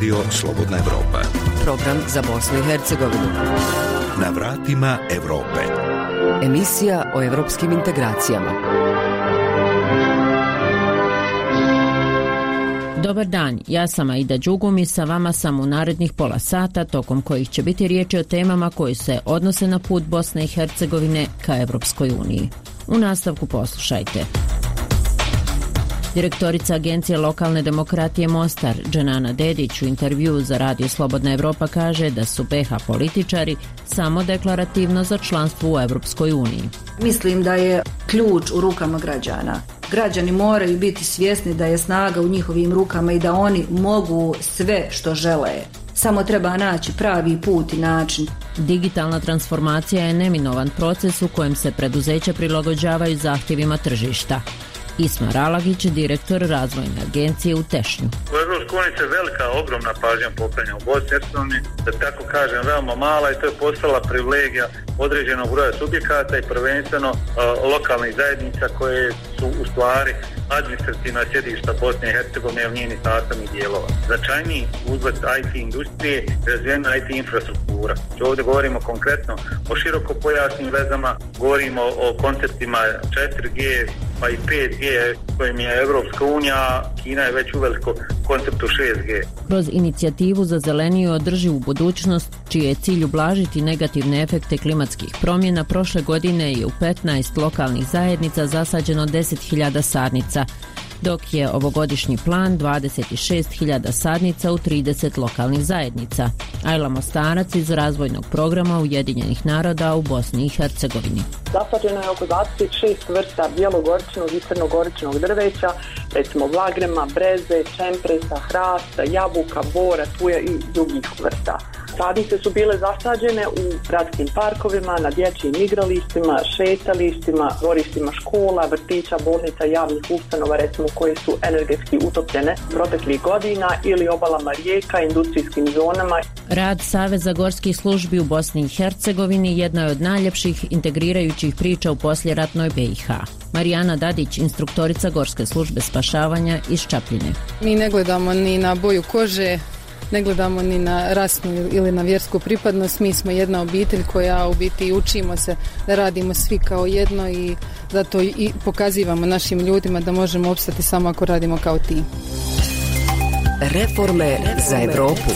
Radio Slobodna Evropa. Program za Bosnu i Hercegovinu. Na vratima Evrope. Emisija o evropskim integracijama. Dobar dan, ja sam Aida Đugum i sa vama sam u narednih pola sata tokom kojih će biti riječi o temama koji se odnose na put Bosne i Hercegovine ka Evropskoj uniji. U nastavku poslušajte. Direktorica Agencije lokalne demokratije Mostar, Dženana Dedić, u intervju za Radio Slobodna Evropa kaže da su BH političari samo deklarativno za članstvo u Evropskoj uniji. Mislim da je ključ u rukama građana. Građani moraju biti svjesni da je snaga u njihovim rukama i da oni mogu sve što žele. Samo treba naći pravi put i način. Digitalna transformacija je neminovan proces u kojem se preduzeća prilagođavaju zahtjevima tržišta. Isma Ralagić, direktor razvojne agencije u Tešnju. U EU se velika, ogromna pažnja poklanja u Bosni da tako kažem, veoma mala i to je postala privilegija određenog broja subjekata i prvenstveno lokalnih zajednica koje su u stvari administrativna sjedišta Bosne i Hercegovine u njeni sastavnih dijelova. Značajniji uzlet IT industrije razvijena IT infrastruktura. Ovdje govorimo konkretno o široko pojasnim vezama, govorimo o konceptima 4G, pa i 5G kojim je Evropska unija, Kina je već uveliko konceptu 6G. Kroz inicijativu za zeleniju održivu budućnost, čiji je cilj ublažiti negativne efekte klimatskih promjena, prošle godine je u 15 lokalnih zajednica zasađeno 10.000 sadnica dok je ovogodišnji plan 26.000 sadnica u 30 lokalnih zajednica. Ajla Mostarac iz razvojnog programa Ujedinjenih naroda u Bosni i Hercegovini. Zasađeno je oko 26 vrsta bijelogoričnog i crnogoričnog drveća, recimo vlagrema, breze, čempresa, hrasta, jabuka, bora, tuja i drugih vrsta. Sadnice su bile zasađene u gradskim parkovima, na dječjim igralištima, šetalištima, dvorištima škola, vrtića, bolnica, javnih ustanova, recimo koje su energetski utopljene proteklih godina ili obalama rijeka, industrijskim zonama. Rad Saveza gorskih službi u Bosni i Hercegovini jedna je od najljepših integrirajućih priča u posljeratnoj BiH. Marijana Dadić, instruktorica Gorske službe spašavanja iz Čapljine. Mi ne gledamo ni na boju kože, ne gledamo ni na rasnu ili na vjersku pripadnost, mi smo jedna obitelj koja u biti učimo se da radimo svi kao jedno i zato i pokazivamo našim ljudima da možemo opstati samo ako radimo kao ti. Reforme za Europu.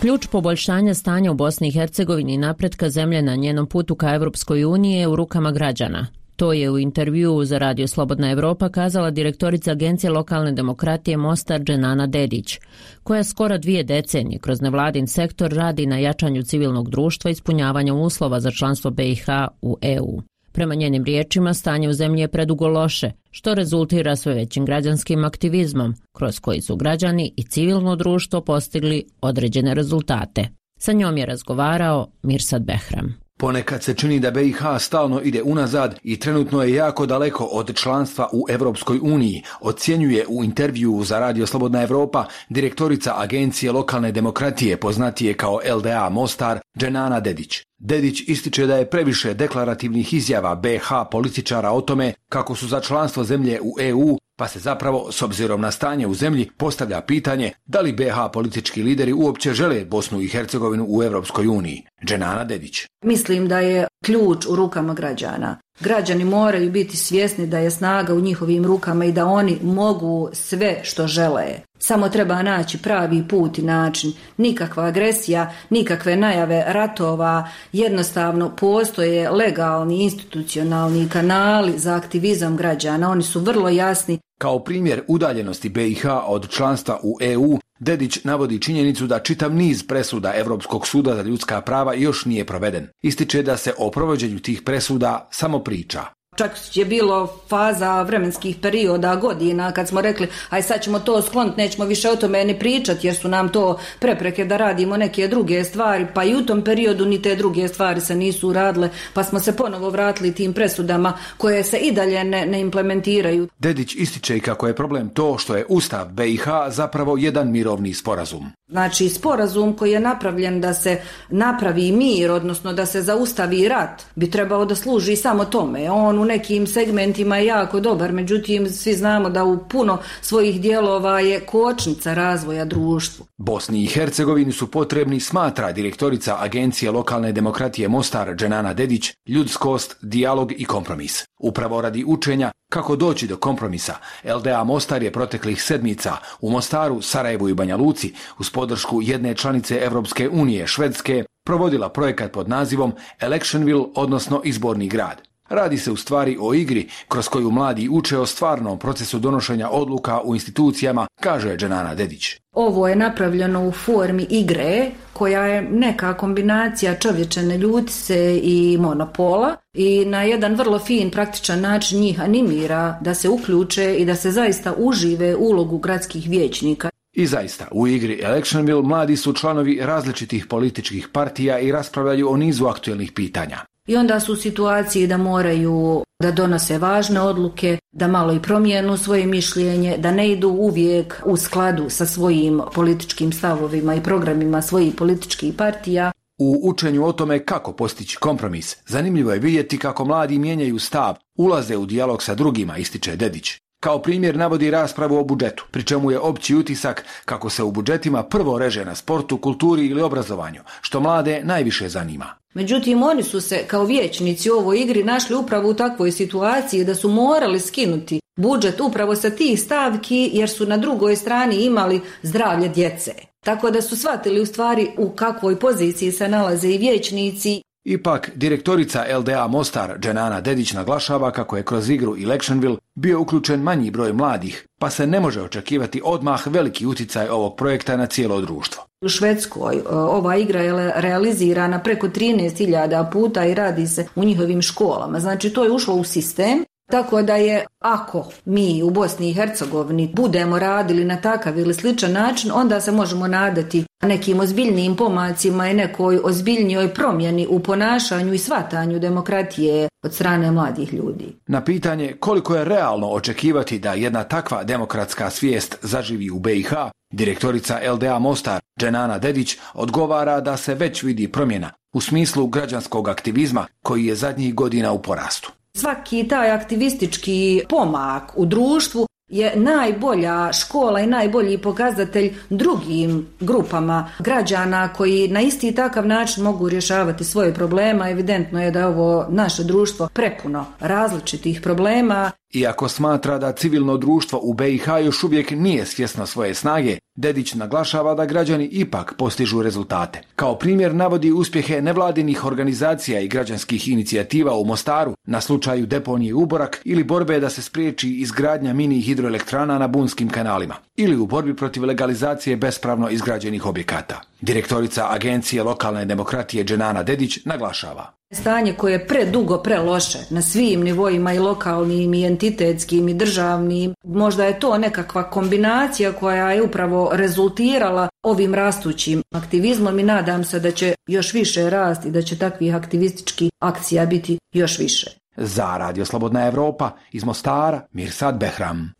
Ključ poboljšanja stanja u Bosni i Hercegovini i napretka zemlje na njenom putu ka Europskoj uniji je u rukama građana. To je u intervjuu za Radio Slobodna Evropa kazala direktorica Agencije lokalne demokratije Mostar Dženana Dedić, koja skoro dvije decenije kroz nevladin sektor radi na jačanju civilnog društva i ispunjavanju uslova za članstvo BiH u EU. Prema njenim riječima, stanje u zemlji je predugo loše, što rezultira sve većim građanskim aktivizmom, kroz koji su građani i civilno društvo postigli određene rezultate. Sa njom je razgovarao Mirsad Behram. Ponekad se čini da BiH stalno ide unazad i trenutno je jako daleko od članstva u Europskoj uniji, ocjenjuje u intervju za Radio Slobodna Europa direktorica Agencije lokalne demokratije poznatije kao LDA Mostar, Dženana Dedić. Dedić ističe da je previše deklarativnih izjava BH političara o tome kako su za članstvo zemlje u EU, pa se zapravo, s obzirom na stanje u zemlji, postavlja pitanje da li BH politički lideri uopće žele Bosnu i Hercegovinu u Europskoj uniji. Dženana Dedić. Mislim da je ključ u rukama građana. Građani moraju biti svjesni da je snaga u njihovim rukama i da oni mogu sve što žele. Samo treba naći pravi put i način. Nikakva agresija, nikakve najave ratova, jednostavno postoje legalni institucionalni kanali za aktivizam građana. Oni su vrlo jasni. Kao primjer udaljenosti BiH od članstva u EU, Dedić navodi činjenicu da čitav niz presuda Europskog suda za ljudska prava još nije proveden. Ističe da se o provođenju tih presuda samo priča. Čak je bilo faza vremenskih perioda, godina, kad smo rekli, aj sad ćemo to skloniti, nećemo više o tome ni pričati, jer su nam to prepreke da radimo neke druge stvari, pa i u tom periodu ni te druge stvari se nisu uradile, pa smo se ponovo vratili tim presudama koje se i dalje ne, ne implementiraju. Dedić ističe kako je problem to što je Ustav BiH zapravo jedan mirovni sporazum. Znači sporazum koji je napravljen da se napravi mir, odnosno da se zaustavi rat, bi trebao da služi samo tome. On u nekim segmentima je jako dobar, međutim svi znamo da u puno svojih dijelova je kočnica razvoja društvu. Bosni i Hercegovini su potrebni, smatra direktorica Agencije lokalne demokratije Mostar Dženana Dedić, ljudskost, dijalog i kompromis. Upravo radi učenja kako doći do kompromisa, LDA Mostar je proteklih sedmica u Mostaru, Sarajevu i Banja Luci uz podršku jedne članice Europske unije, Švedske, provodila projekat pod nazivom Electionville, odnosno izborni grad. Radi se u stvari o igri kroz koju mladi uče o stvarnom procesu donošenja odluka u institucijama, kaže Dženana Dedić. Ovo je napravljeno u formi igre koja je neka kombinacija čovječene ljutice i monopola i na jedan vrlo fin praktičan način njih animira da se uključe i da se zaista užive ulogu gradskih vijećnika. I zaista, u igri Electionville mladi su članovi različitih političkih partija i raspravljaju o nizu aktuelnih pitanja. I onda su u situaciji da moraju da donose važne odluke, da malo i promijenu svoje mišljenje, da ne idu uvijek u skladu sa svojim političkim stavovima i programima svojih političkih partija. U učenju o tome kako postići kompromis, zanimljivo je vidjeti kako mladi mijenjaju stav, ulaze u dijalog sa drugima, ističe Dedić. Kao primjer navodi raspravu o budžetu, pri čemu je opći utisak kako se u budžetima prvo reže na sportu, kulturi ili obrazovanju, što mlade najviše zanima. Međutim, oni su se kao vijećnici u ovoj igri našli upravo u takvoj situaciji da su morali skinuti budžet upravo sa tih stavki jer su na drugoj strani imali zdravlje djece. Tako da su shvatili u stvari u kakvoj poziciji se nalaze i vijećnici Ipak, direktorica LDA Mostar Dženana Dedić naglašava kako je kroz igru Electionville bio uključen manji broj mladih, pa se ne može očekivati odmah veliki utjecaj ovog projekta na cijelo društvo. U Švedskoj e, ova igra je realizirana preko 13.000 puta i radi se u njihovim školama. Znači to je ušlo u sistem tako da je, ako mi u Bosni i Hercegovini budemo radili na takav ili sličan način, onda se možemo nadati nekim ozbiljnijim pomacima i nekoj ozbiljnijoj promjeni u ponašanju i svatanju demokratije od strane mladih ljudi. Na pitanje koliko je realno očekivati da jedna takva demokratska svijest zaživi u BiH, direktorica LDA Mostar Dženana Dedić odgovara da se već vidi promjena u smislu građanskog aktivizma koji je zadnjih godina u porastu. Svaki taj aktivistički pomak u društvu je najbolja škola i najbolji pokazatelj drugim grupama građana koji na isti takav način mogu rješavati svoje problema. Evidentno je da ovo naše društvo prepuno različitih problema iako smatra da civilno društvo u BiH još uvijek nije svjesno svoje snage, Dedić naglašava da građani ipak postižu rezultate. Kao primjer navodi uspjehe nevladinih organizacija i građanskih inicijativa u Mostaru na slučaju deponije Uborak ili borbe da se spriječi izgradnja mini hidroelektrana na bunskim kanalima ili u borbi protiv legalizacije bespravno izgrađenih objekata. Direktorica Agencije lokalne demokratije Dženana Dedić naglašava. Stanje koje je predugo preloše na svim nivoima i lokalnim i entitetskim i državnim. Možda je to nekakva kombinacija koja je upravo rezultirala ovim rastućim aktivizmom i nadam se da će još više rasti, da će takvih aktivističkih akcija biti još više. Za Radio Slobodna Evropa iz Mostara Mirsad Behram.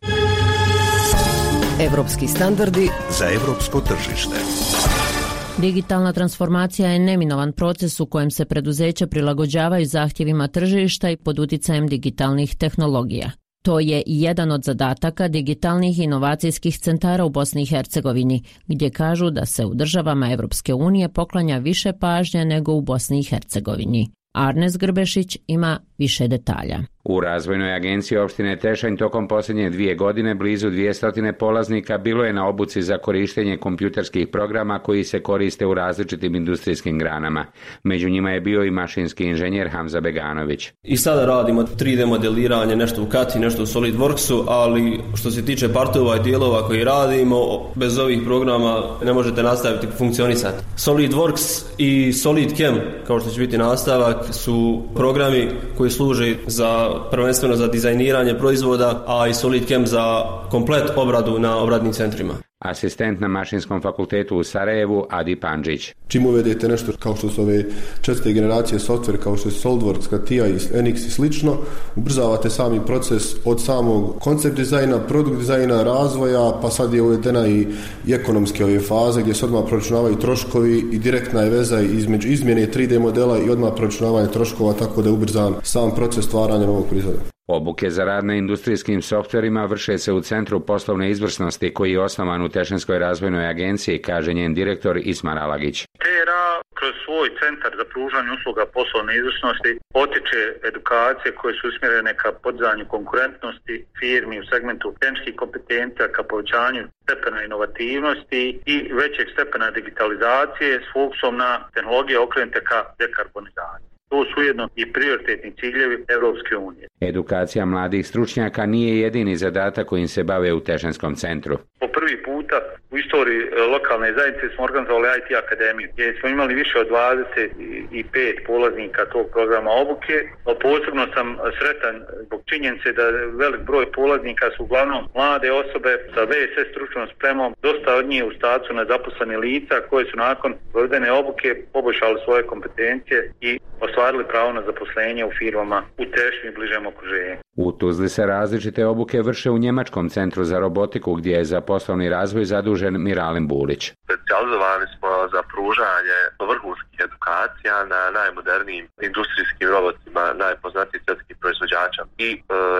Evropski standardi za evropsko tržište. Digitalna transformacija je neminovan proces u kojem se preduzeća prilagođavaju zahtjevima tržišta i pod utjecajem digitalnih tehnologija. To je jedan od zadataka digitalnih inovacijskih centara u Bosni i Hercegovini, gdje kažu da se u državama Europske unije poklanja više pažnje nego u Bosni i Hercegovini. Arnes Grbešić ima više detalja. U razvojnoj agenciji opštine Tešanj tokom posljednje dvije godine blizu 200 polaznika bilo je na obuci za korištenje kompjuterskih programa koji se koriste u različitim industrijskim granama. Među njima je bio i mašinski inženjer Hamza Beganović. I sada radimo 3D modeliranje, nešto u Kati, nešto u SolidWorksu, ali što se tiče partova i dijelova koji radimo, bez ovih programa ne možete nastaviti funkcionisati. SolidWorks i SolidCam, kao što će biti nastavak, su programi koji služe za prvenstveno za dizajniranje proizvoda, a i SolidCam za komplet obradu na obradnim centrima. Asistent na mašinskom fakultetu u Sarajevu, Adi Panđić. Čim uvedete nešto kao što su ove četvrte generacije software, kao što je SolidWorks, Katia i NX i slično, ubrzavate sami proces od samog koncept dizajna, produkt dizajna, razvoja, pa sad je uvedena i, i ekonomske ove faze gdje se odmah proračunavaju troškovi i direktna je veza između izmjene 3D modela i odmah proračunavanje troškova, tako da je ubrzan sam proces stvaranja novog proizvoda. Obuke za rad na industrijskim softverima vrše se u Centru poslovne izvrsnosti koji je osnovan u Tešenskoj razvojnoj agenciji, kaže njen direktor Ismar Alagić. TRA kroz svoj centar za pružanje usluga poslovne izvrsnosti potiče edukacije koje su usmjerene ka podizanju konkurentnosti firmi u segmentu tehničkih kompetencija, ka povećanju stepena inovativnosti i većeg stepena digitalizacije s fokusom na tehnologije okrenute ka dekarbonizaciji. To su ujedno i prioritetni ciljevi Europske unije. Edukacija mladih stručnjaka nije jedini zadatak kojim se bave u Tešenskom centru. Po prvi puta u istoriji e, lokalne zajednice smo organizovali IT akademiju gdje smo imali više od 25 polaznika tog programa obuke. Posebno sam sretan zbog činjenice da velik broj polaznika su uglavnom mlade osobe sa VSS stručnom spremom, dosta od njih u stacu nezaposlene lica koje su nakon provedene obuke poboljšali svoje kompetencije i ostvarili pravo na zaposlenje u firmama u tešnju i bližem okruženju. U Tuzli se različite obuke vrše u Njemačkom centru za robotiku gdje je za poslovni razvoj zadužen Miralin Bulić. Specijalizovani smo za pružanje vrhunskih edukacija na najmodernijim industrijskim robotima najpoznatijih svjetskih proizvođača i e,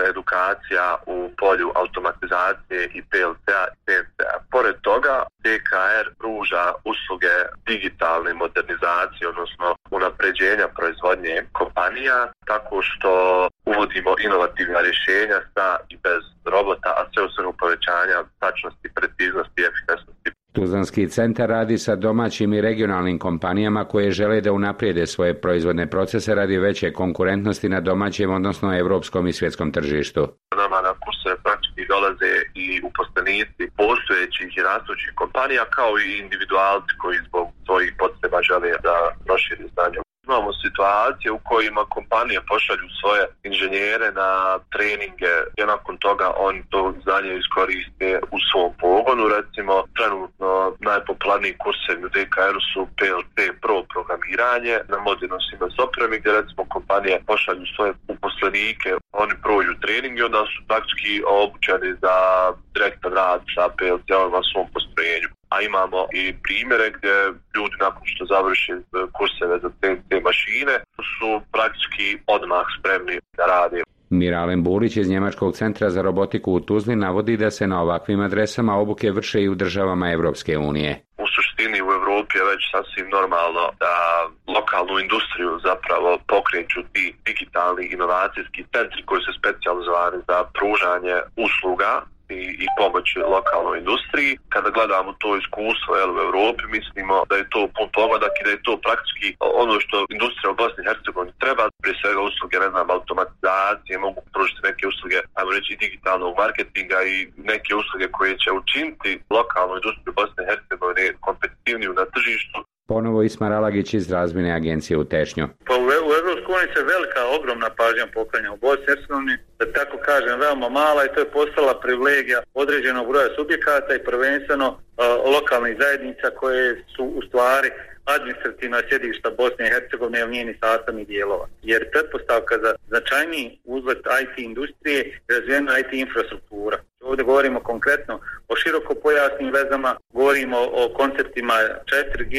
edukacija u polju automatizacije i PLC-a i CNC-a. Pored toga, DKR pruža usluge digitalne modernizacije, odnosno unapređenja proizvodnje kompanija, tako što uvodimo inovativna rješenja sa i bez robota, a sve u svrhu povećanja tačnosti, preciznosti i efikasnosti. Tuzlanski centar radi sa domaćim i regionalnim kompanijama koje žele da unaprijede svoje proizvodne procese radi veće konkurentnosti na domaćem, odnosno europskom i svjetskom tržištu. Nama na kurseve praktički dolaze i uposlenici postojećih i rastućih kompanija kao i individualci koji zbog svojih potreba žele da proširi znanje imamo situacije u kojima kompanije pošalju svoje inženjere na treninge i nakon toga oni to znanje iskoriste u svom pogonu. Recimo, trenutno najpopularniji kursevi u DKR-u su PLC Pro programiranje na modernom Siemens opremi gdje recimo kompanije pošalju svoje uposlenike, oni prođu trening i onda su praktički obučeni za direktan rad sa PLC-om na svom postrojenju a imamo i primjere gdje ljudi nakon što završi kurseve za CNC mašine su praktički odmah spremni da rade. Miralen Burić iz Njemačkog centra za robotiku u Tuzli navodi da se na ovakvim adresama obuke vrše i u državama Europske unije. U suštini u Europi je već sasvim normalno da lokalnu industriju zapravo pokreću ti digitalni inovacijski centri koji su specijalizovani za pružanje usluga i, i pomoć lokalnoj industriji. Kada gledamo to iskustvo jel, u Europi, mislimo da je to pun pogodak i da je to praktički ono što industrija u Bosni i Hercegovini treba, prije svega usluge, ne znam, automatizacije, mogu pružiti neke usluge, ajmo reći, digitalnog marketinga i neke usluge koje će učiniti lokalnu industriju Bosne i Hercegovine kompetitivniju na tržištu Ponovo Ismar Alagić iz razmjene agencije u Tešnju. Pa u, u se velika, ogromna pažnja poklanja u Bosni i Hercegovini, tako kažem, veoma mala i to je postala privilegija određenog broja subjekata i prvenstveno uh, lokalnih zajednica koje su u stvari administrativna sjedišta Bosne i Hercegovine ili njeni sastavnih dijelova. Jer pretpostavka za značajniji uzlet IT industrije je razvijena IT infrastruktura. Ovdje govorimo konkretno o široko pojasnim vezama, govorimo o konceptima 4G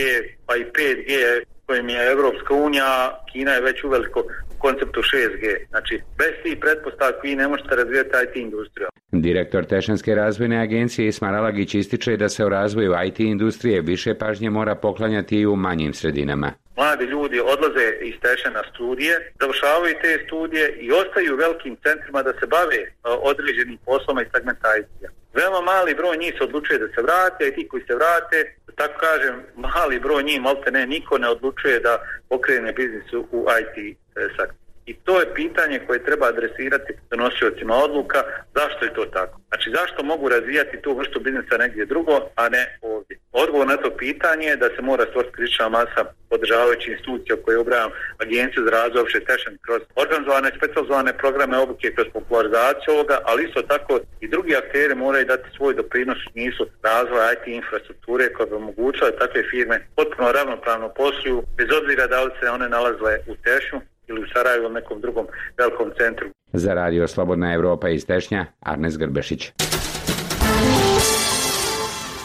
pa i 5G kojim je Evropska unija, Kina je već uveliko konceptu 6G. Znači, bez tih pretpostavki vi ne možete razvijati IT industriju. Direktor Tešanske razvojne agencije Ismar Alagić ističe da se u razvoju IT industrije više pažnje mora poklanjati i u manjim sredinama. Mladi ljudi odlaze iz Tešena studije, završavaju te studije i ostaju u velikim centrima da se bave određenim posloma i segmenta IT-a. Veoma mali broj njih se odlučuje da se vrate i ti koji se vrate, tako kažem, mali broj njih, malte ne, niko ne odlučuje da pokrene biznis u IT sektor. I to je pitanje koje treba adresirati donosiocima odluka, zašto je to tako. Znači zašto mogu razvijati tu vrstu biznisa negdje drugo, a ne ovdje. Odgovor na to pitanje je da se mora stvoriti kritična masa podržavajući institucije koje obrajam agenciju za razvoj opće tešan kroz organizovane specializovane programe obuke kroz popularizaciju ovoga, ali isto tako i drugi akteri moraju dati svoj doprinos u smislu razvoja IT infrastrukture koja bi omogućila takve firme potpuno ravnopravno posluju bez obzira da li se one nalazile u Tešnju ili u Sarajevu ili nekom drugom velikom centru. Za radio Slobodna Evropa iz Tešnja, Arnes Grbešić.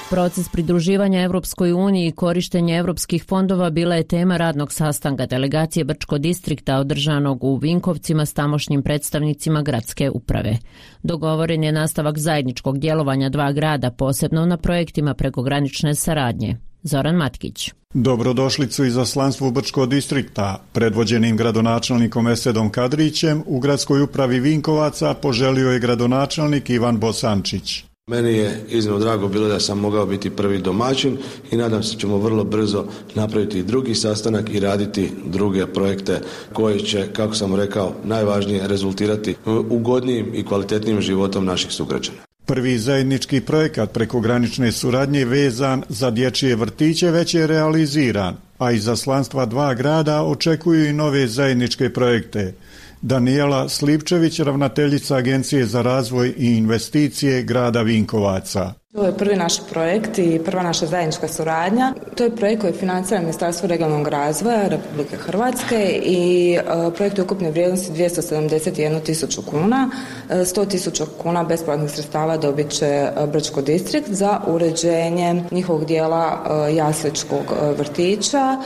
Proces pridruživanja Europskoj uniji i korištenje europskih fondova bila je tema radnog sastanka delegacije Brčko distrikta održanog u Vinkovcima s tamošnjim predstavnicima gradske uprave. Dogovoren je nastavak zajedničkog djelovanja dva grada, posebno na projektima prekogranične saradnje. Zoran Matkić. Dobrodošlicu izaslanstvu Brčko distrikta, predvođenim gradonačelnikom Esedom Kadrićem, u gradskoj upravi Vinkovaca poželio je gradonačelnik Ivan Bosančić. Meni je iznimno drago bilo da sam mogao biti prvi domaćin i nadam se ćemo vrlo brzo napraviti drugi sastanak i raditi druge projekte koji će, kako sam rekao, najvažnije rezultirati ugodnijim i kvalitetnijim životom naših sugrađana. Prvi zajednički projekat prekogranične suradnje vezan za dječje vrtiće već je realiziran, a izaslanstva dva grada očekuju i nove zajedničke projekte. Danijela Slipčević, ravnateljica Agencije za razvoj i investicije grada Vinkovaca. Ovo je prvi naš projekt i prva naša zajednička suradnja. To je projekt koji financira Ministarstvo regionalnog razvoja Republike Hrvatske i e, projekt je ukupne vrijednosti 271 tisuću kuna. 100 e, tisuća kuna besplatnih sredstava dobit će e, Brčko distrikt za uređenje njihovog dijela jasličkog vrtića,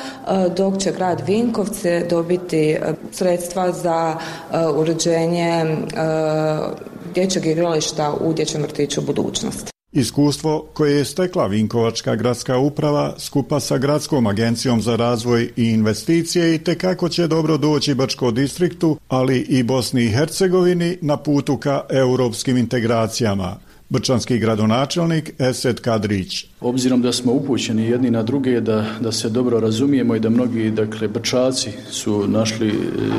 dok će grad Vinkovce dobiti sredstva za uređenje dječjeg igrališta u dječjem vrtiću budućnosti. Iskustvo koje je stekla Vinkovačka gradska uprava skupa sa Gradskom agencijom za razvoj i investicije i tekako će dobro doći Bačko distriktu, ali i Bosni i Hercegovini na putu ka europskim integracijama. Brčanski gradonačelnik Esed Kadrić. Obzirom da smo upućeni jedni na druge, da, da se dobro razumijemo i da mnogi dakle, Brčaci su našli e,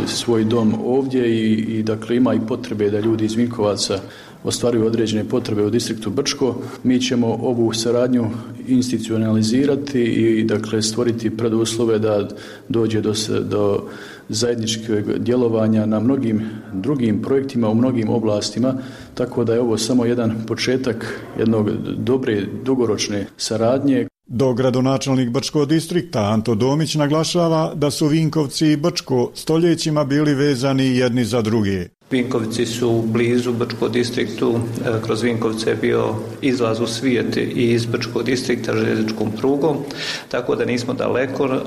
svoj dom ovdje i, i dakle ima i potrebe da ljudi iz Vinkovaca ostvaruju određene potrebe u distriktu Brčko. Mi ćemo ovu saradnju institucionalizirati i dakle stvoriti preduslove da dođe do, do zajedničkog djelovanja na mnogim drugim projektima u mnogim oblastima, tako da je ovo samo jedan početak jednog dobre dugoročne saradnje. Do gradonačelnik Brčko distrikta Anto Domić naglašava da su Vinkovci i Brčko stoljećima bili vezani jedni za druge. Vinkovci su blizu Brčko distriktu, e, kroz Vinkovce je bio izlaz u svijet i iz Brčko distrikta željezničkom prugom, tako da nismo daleko, e,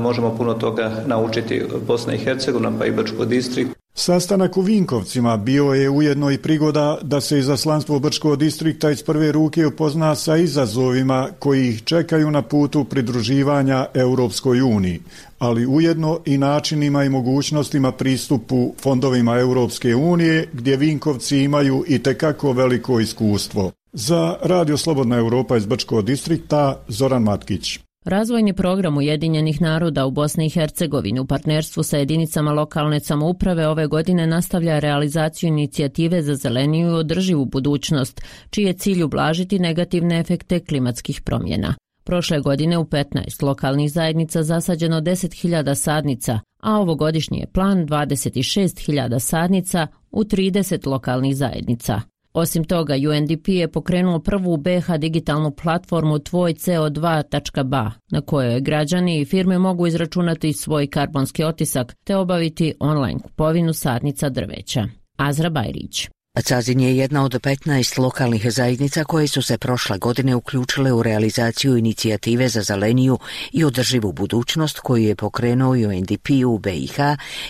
možemo puno toga naučiti Bosna i Hercegovina pa i Brčko distrikt. Sastanak u Vinkovcima bio je ujedno i prigoda da se izaslanstvo Brčkog distrikta iz prve ruke upozna sa izazovima koji ih čekaju na putu pridruživanja Europskoj uniji, ali ujedno i načinima i mogućnostima pristupu fondovima Europske unije gdje Vinkovci imaju i tekako veliko iskustvo. Za Radio Slobodna Europa iz Brčkog distrikta Zoran Matkić. Razvojni program Ujedinjenih naroda u Bosni i Hercegovini u partnerstvu sa jedinicama lokalne samouprave ove godine nastavlja realizaciju inicijative za zeleniju i održivu budućnost, čiji je cilj ublažiti negativne efekte klimatskih promjena. Prošle godine u 15 lokalnih zajednica zasađeno 10.000 sadnica, a ovogodišnji je plan 26.000 sadnica u 30 lokalnih zajednica. Osim toga, UNDP je pokrenuo prvu BH digitalnu platformu Tvoj CO2.ba na kojoj građani i firme mogu izračunati svoj karbonski otisak te obaviti online kupovinu sadnica drveća. Azra Bajrić Cazin je jedna od 15 lokalnih zajednica koje su se prošle godine uključile u realizaciju inicijative za zeleniju i održivu budućnost koju je pokrenuo UNDP u BiH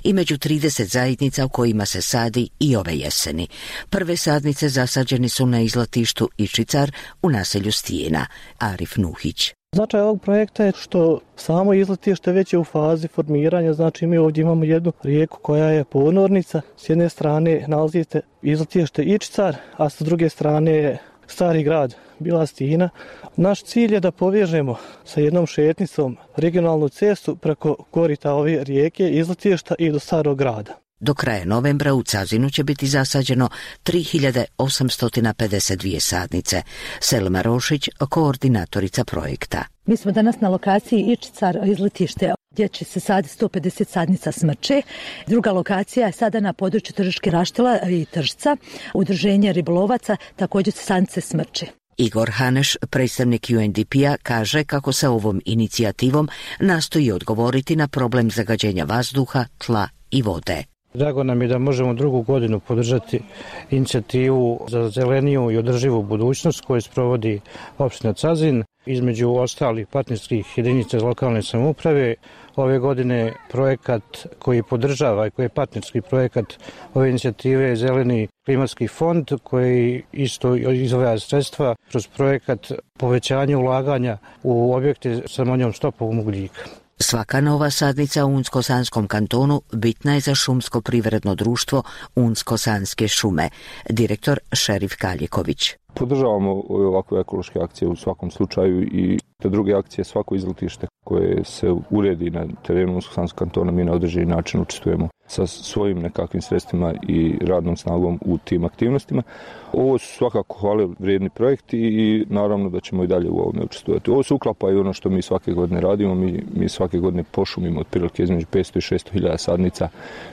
i među 30 zajednica u kojima se sadi i ove jeseni. Prve sadnice zasađene su na izlatištu Ičicar u naselju Stijena. Arif Nuhić. Značaj ovog projekta je što samo izletište već je u fazi formiranja, znači mi ovdje imamo jednu rijeku koja je ponornica, s jedne strane nalazite izletište Ičicar, a s druge strane je stari grad Bila Stina. Naš cilj je da povežemo sa jednom šetnicom regionalnu cestu preko korita ove rijeke izletišta i do starog grada. Do kraja novembra u Cazinu će biti zasađeno 3852 sadnice. Selma Rošić, koordinatorica projekta. Mi smo danas na lokaciji Ičicar iz letište gdje će se saditi 150 sadnica smrče. Druga lokacija je sada na području Tržiške raštila i Tržca. Udruženje ribolovaca također se sadnice smrče. Igor Haneš, predstavnik UNDP-a, kaže kako se ovom inicijativom nastoji odgovoriti na problem zagađenja vazduha, tla i vode. Drago nam je da možemo drugu godinu podržati inicijativu za zeleniju i održivu budućnost koju sprovodi opština Cazin. Između ostalih partnerskih jedinica lokalne samouprave ove godine projekat koji podržava i koji je partnerski projekat ove inicijative je Zeleni klimatski fond koji isto izvaja sredstva kroz projekat povećanja ulaganja u objekte sa manjom stopom ugljika. Svaka nova sadnica u Unsko-Sanskom kantonu bitna je za šumsko privredno društvo Unsko-Sanske šume, direktor Šerif Kaljiković. Podržavamo ovakve ekološke akcije u svakom slučaju i te druge akcije, svako izletište koje se uredi na terenu Unsko-Sanskog kantona, mi na određeni način učestvujemo sa svojim nekakvim sredstvima i radnom snagom u tim aktivnostima. Ovo su svakako hvale vrijedni projekti i naravno da ćemo i dalje u ovome učestvovati. Ovo se uklapa i ono što mi svake godine radimo. Mi, mi svake godine pošumimo otprilike između 500 i 600 hiljada sadnica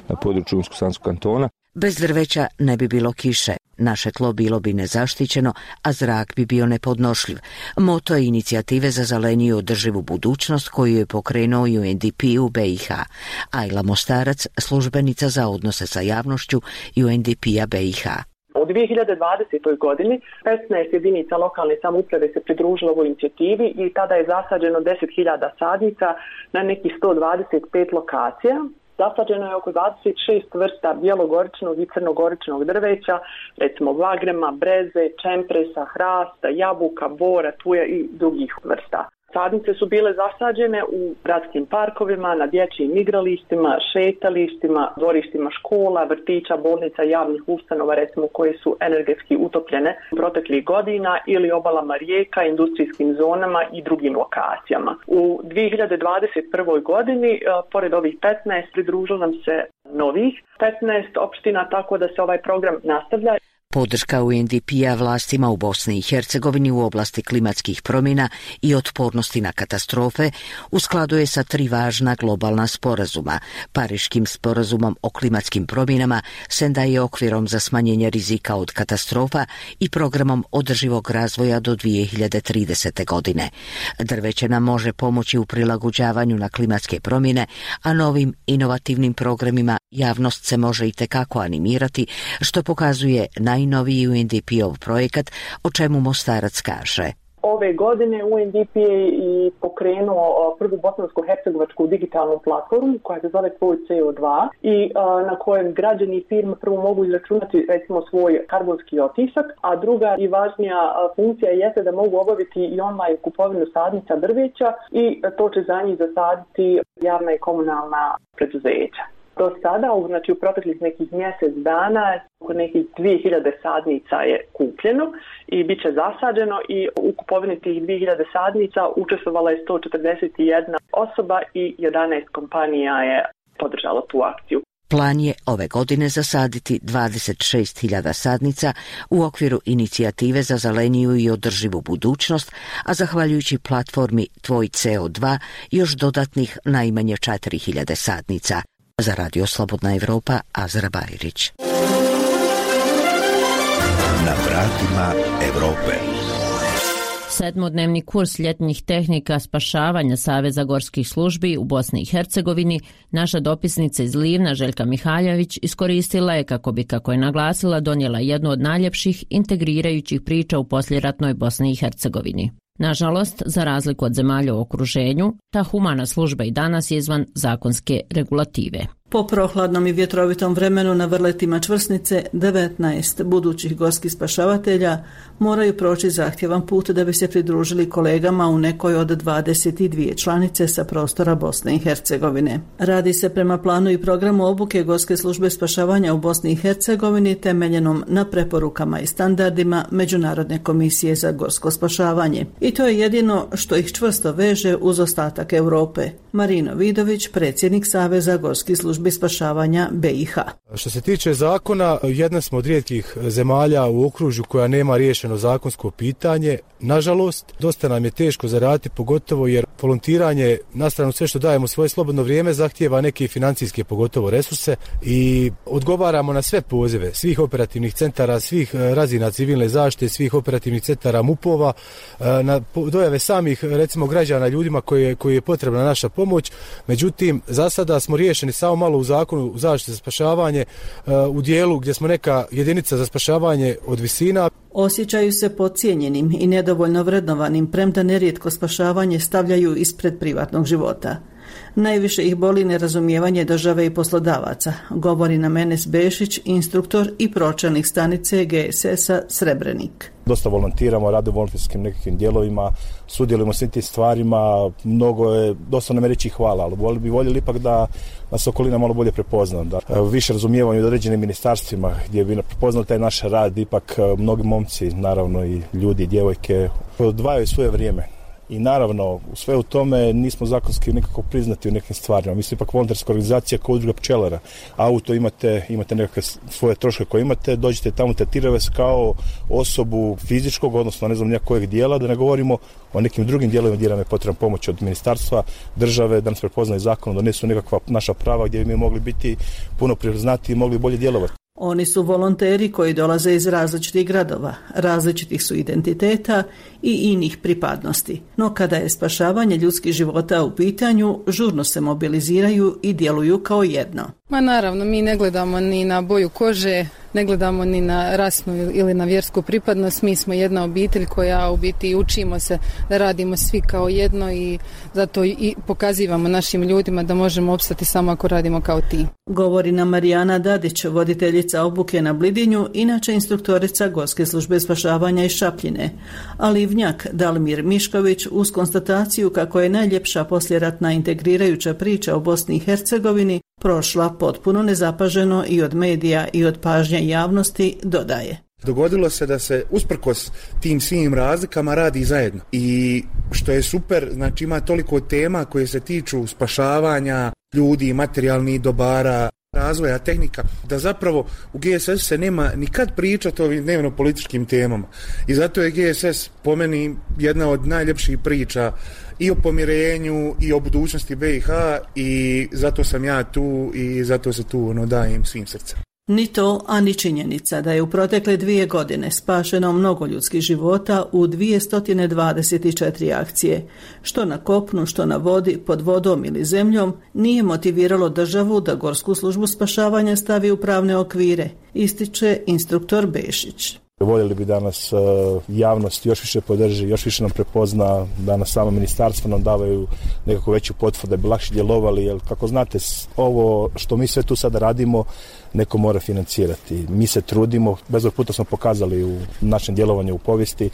na području Unsko-Sanskog kantona. Bez drveća ne bi bilo kiše, naše tlo bilo bi nezaštićeno, a zrak bi bio nepodnošljiv. Moto je inicijative za zeleniju održivu budućnost koju je pokrenuo UNDP u BiH. Ajla Mostarac, službenica za odnose sa javnošću UNDP-a BiH. U 2020. godini 15 jedinica lokalne samouprave se pridružilo ovoj inicijativi i tada je zasađeno 10.000 sadnica na nekih 125 lokacija. Zasađeno je oko 26 vrsta bijelogoričnog i crnogoričnog drveća, recimo vagrema, breze, čempresa, hrasta, jabuka, bora, tuja i drugih vrsta. Sadnice su bile zasađene u gradskim parkovima, na dječjim igralištima, šetalištima, dvorištima škola, vrtića, bolnica, javnih ustanova, recimo koje su energetski utopljene proteklih godina ili obalama rijeka, industrijskim zonama i drugim lokacijama. U 2021. godini, e, pored ovih 15, pridružilo nam se novih 15 opština, tako da se ovaj program nastavlja. Podrška UNDP-a vlastima u Bosni i Hercegovini u oblasti klimatskih promjena i otpornosti na katastrofe u sa tri važna globalna sporazuma, Pariškim sporazumom o klimatskim promjenama, Senda je okvirom za smanjenje rizika od katastrofa i programom održivog razvoja do 2030. godine. Drveće nam može pomoći u prilagođavanju na klimatske promjene, a novim inovativnim programima javnost se može i animirati, što pokazuje naj najnoviji UNDP-ov projekat, o čemu Mostarac kaže. Ove godine UNDP je i pokrenuo prvu bosansko-hercegovačku digitalnu platformu koja se zove Tvoj CO2 i na kojem građani i firme prvo mogu izračunati recimo svoj karbonski otisak, a druga i važnija funkcija jeste da mogu obaviti i online kupovinu sadnica drveća i to će za njih zasaditi javna i komunalna preduzeća. Do sada, znači u proteklih nekih mjesec dana, oko nekih 2000 sadnica je kupljeno i bit će zasađeno i u kupovini tih 2000 sadnica učestvovala je 141 osoba i 11 kompanija je podržalo tu akciju. Plan je ove godine zasaditi 26.000 sadnica u okviru inicijative za zeleniju i održivu budućnost, a zahvaljujući platformi Tvoj CO2 još dodatnih najmanje 4.000 sadnica. Za Radio Slobodna Evropa, Azra Bajrić. Na vratima Evrope. Sedmodnevni kurs ljetnih tehnika spašavanja Saveza gorskih službi u Bosni i Hercegovini naša dopisnica iz Livna Željka Mihaljević iskoristila je kako bi, kako je naglasila, donijela jednu od najljepših integrirajućih priča u posljeratnoj Bosni i Hercegovini. Nažalost, za razliku od zemalja u okruženju, ta humana služba i danas je izvan zakonske regulative. Po prohladnom i vjetrovitom vremenu na vrletima čvrsnice 19 budućih gorskih spašavatelja moraju proći zahtjevan put da bi se pridružili kolegama u nekoj od 22 članice sa prostora Bosne i Hercegovine. Radi se prema planu i programu obuke Gorske službe spašavanja u Bosni i Hercegovini temeljenom na preporukama i standardima Međunarodne komisije za gorsko spašavanje. I to je jedino što ih čvrsto veže uz ostatak Europe. Marino Vidović, predsjednik Saveza gorskih službi službi spašavanja BiH. Što se tiče zakona, jedna smo od rijetkih zemalja u okružju koja nema riješeno zakonsko pitanje. Nažalost, dosta nam je teško zaraditi, pogotovo jer volontiranje, na stranu sve što dajemo svoje slobodno vrijeme, zahtijeva neke financijske, pogotovo resurse i odgovaramo na sve pozive svih operativnih centara, svih e, razina civilne zaštite, svih operativnih centara MUPova, e, na dojave samih, recimo, građana ljudima koji je potrebna naša pomoć. Međutim, za sada smo riješeni samo malo u zakonu zaštite za spašavanje e, u dijelu gdje smo neka jedinica za spašavanje od visina. Osjećaju se podcijenjenim i nedovoljno vrednovanim, premda nerijetko spašavanje stavljaju ispred privatnog života. Najviše ih boli nerazumijevanje države i poslodavaca, govori na Menes Bešić, instruktor i pročelnik stanice GSS-a Srebrenik. Dosta volontiramo, radimo u volonterskim nekakvim dijelovima, sudjelujemo svim tim stvarima, mnogo je, dosta nam reći hvala, ali bi voljeli ipak da nas okolina malo bolje prepozna, da više razumijevamo i određenim ministarstvima gdje bi prepoznali taj naš rad, ipak mnogi momci, naravno i ljudi, djevojke, odvajaju svoje vrijeme i naravno sve u tome nismo zakonski nekako priznati u nekim stvarima. Mi smo ipak volonterska organizacija kao udruga pčelara. Auto imate, imate nekakve svoje troške koje imate, dođete tamo, tretirave se kao osobu fizičkog, odnosno ne znam nekojeg dijela, da ne govorimo o nekim drugim dijelovima gdje nam je potrebna pomoć od ministarstva, države, da nas prepoznaju zakon, donesu nekakva naša prava gdje bi mi mogli biti puno priznati i mogli bolje djelovati. Oni su volonteri koji dolaze iz različitih gradova, različitih su identiteta i inih pripadnosti. No kada je spašavanje ljudskih života u pitanju, žurno se mobiliziraju i djeluju kao jedno. Ma naravno, mi ne gledamo ni na boju kože, ne gledamo ni na rasnu ili na vjersku pripadnost, mi smo jedna obitelj koja u biti učimo se da radimo svi kao jedno i zato i pokazivamo našim ljudima da možemo opstati samo ako radimo kao ti. Govori nam Marijana Dadić, voditeljica obuke na Blidinju, inače instruktorica Gorske službe spašavanja iz Šapljine, ali vnjak Dalmir Mišković uz konstataciju kako je najljepša posljeratna integrirajuća priča o Bosni i Hercegovini prošla potpuno nezapaženo i od medija i od pažnje javnosti, dodaje. Dogodilo se da se usprkos tim svim razlikama radi zajedno. I što je super, znači ima toliko tema koje se tiču spašavanja ljudi, materijalnih dobara, razvoja tehnika, da zapravo u GSS se nema nikad pričati o ovim dnevno političkim temama. I zato je GSS po meni jedna od najljepših priča i o pomirenju i o budućnosti BiH i zato sam ja tu i zato se tu ono dajem svim srcem. Ni to, a ni činjenica da je u protekle dvije godine spašeno mnogo ljudskih života u 224 akcije, što na kopnu, što na vodi, pod vodom ili zemljom, nije motiviralo državu da gorsku službu spašavanja stavi u pravne okvire, ističe instruktor Bešić. Voljeli bi da nas e, javnost još više podrži, još više nam prepozna, da nas samo ministarstvo nam davaju nekako veću potvrdu da bi lakše djelovali, jer kako znate, ovo što mi sve tu sada radimo, neko mora financirati. Mi se trudimo, bez puta smo pokazali u našem djelovanju u povijesti,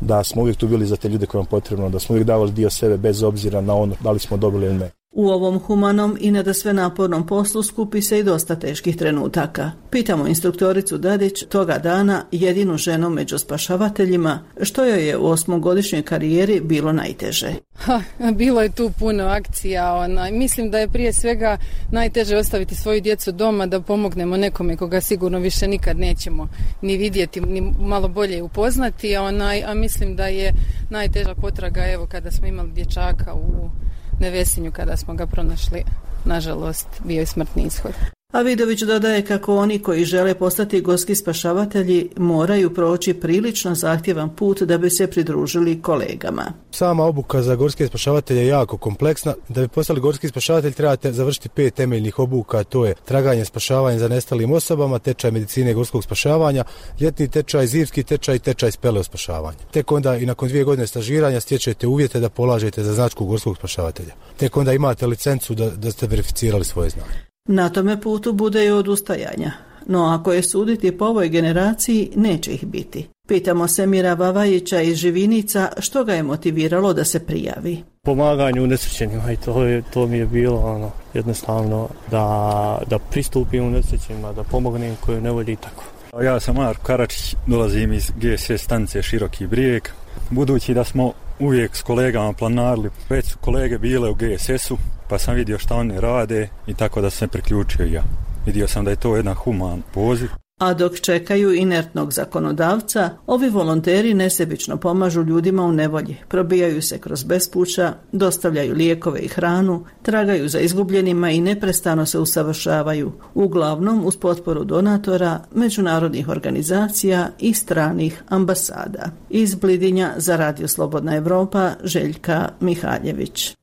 da smo uvijek tu bili za te ljude koje vam potrebno, da smo uvijek davali dio sebe bez obzira na ono da li smo dobili ili ne. U ovom humanom i nada sve napornom poslu skupi se i dosta teških trenutaka. Pitamo instruktoricu Dadić toga dana jedinu ženu među spašavateljima što joj je u osmogodišnjoj karijeri bilo najteže. Ha, bilo je tu puno akcija. Ona. Mislim da je prije svega najteže ostaviti svoju djecu doma da pomognemo nekome koga sigurno više nikad nećemo ni vidjeti, ni malo bolje upoznati. Onaj, a mislim da je najteža potraga evo kada smo imali dječaka u Nevesinju kada smo ga pronašli. Nažalost, bio je smrtni ishod. A Vidović dodaje kako oni koji žele postati gorski spašavatelji moraju proći prilično zahtjevan put da bi se pridružili kolegama. Sama obuka za gorske spašavatelje je jako kompleksna. Da bi postali gorski spašavatelj trebate završiti pet temeljnih obuka, to je traganje spašavanja za nestalim osobama, tečaj medicine gorskog spašavanja, ljetni tečaj, zimski tečaj i tečaj speleo spašavanja. Tek onda i nakon dvije godine stažiranja stječete uvjete da polažete za značku gorskog spašavatelja. Tek onda imate licencu da, da ste verificirali svoje znanje. Na tome putu bude i odustajanja, no ako je suditi po ovoj generaciji, neće ih biti. Pitamo se Mira Vavajića iz Živinica što ga je motiviralo da se prijavi. Pomaganju nesrećenima i to, je, to mi je bilo ono, jednostavno da, da pristupim u nesrećenima, da pomognem koju ne volji tako. Ja sam Marko Karačić, dolazim iz GSS stanice Široki brijeg. Budući da smo uvijek s kolegama planarili, već su kolege bile u GSS-u, pa sam vidio šta oni rade i tako da sam se priključio ja. Vidio sam da je to jedan human poziv. A dok čekaju inertnog zakonodavca, ovi volonteri nesebično pomažu ljudima u nevolji, probijaju se kroz bespuća, dostavljaju lijekove i hranu, tragaju za izgubljenima i neprestano se usavršavaju, uglavnom uz potporu donatora, međunarodnih organizacija i stranih ambasada. Iz Blidinja za Radio Slobodna Evropa, Željka Mihaljević.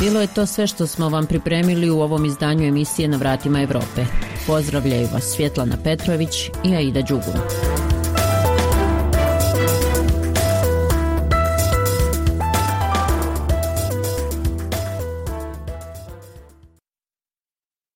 Bilo je to sve što smo vam pripremili u ovom izdanju emisije Na vratima Europe. Pozdravljaju vas Svjetlana Petrović i Aida Đugun.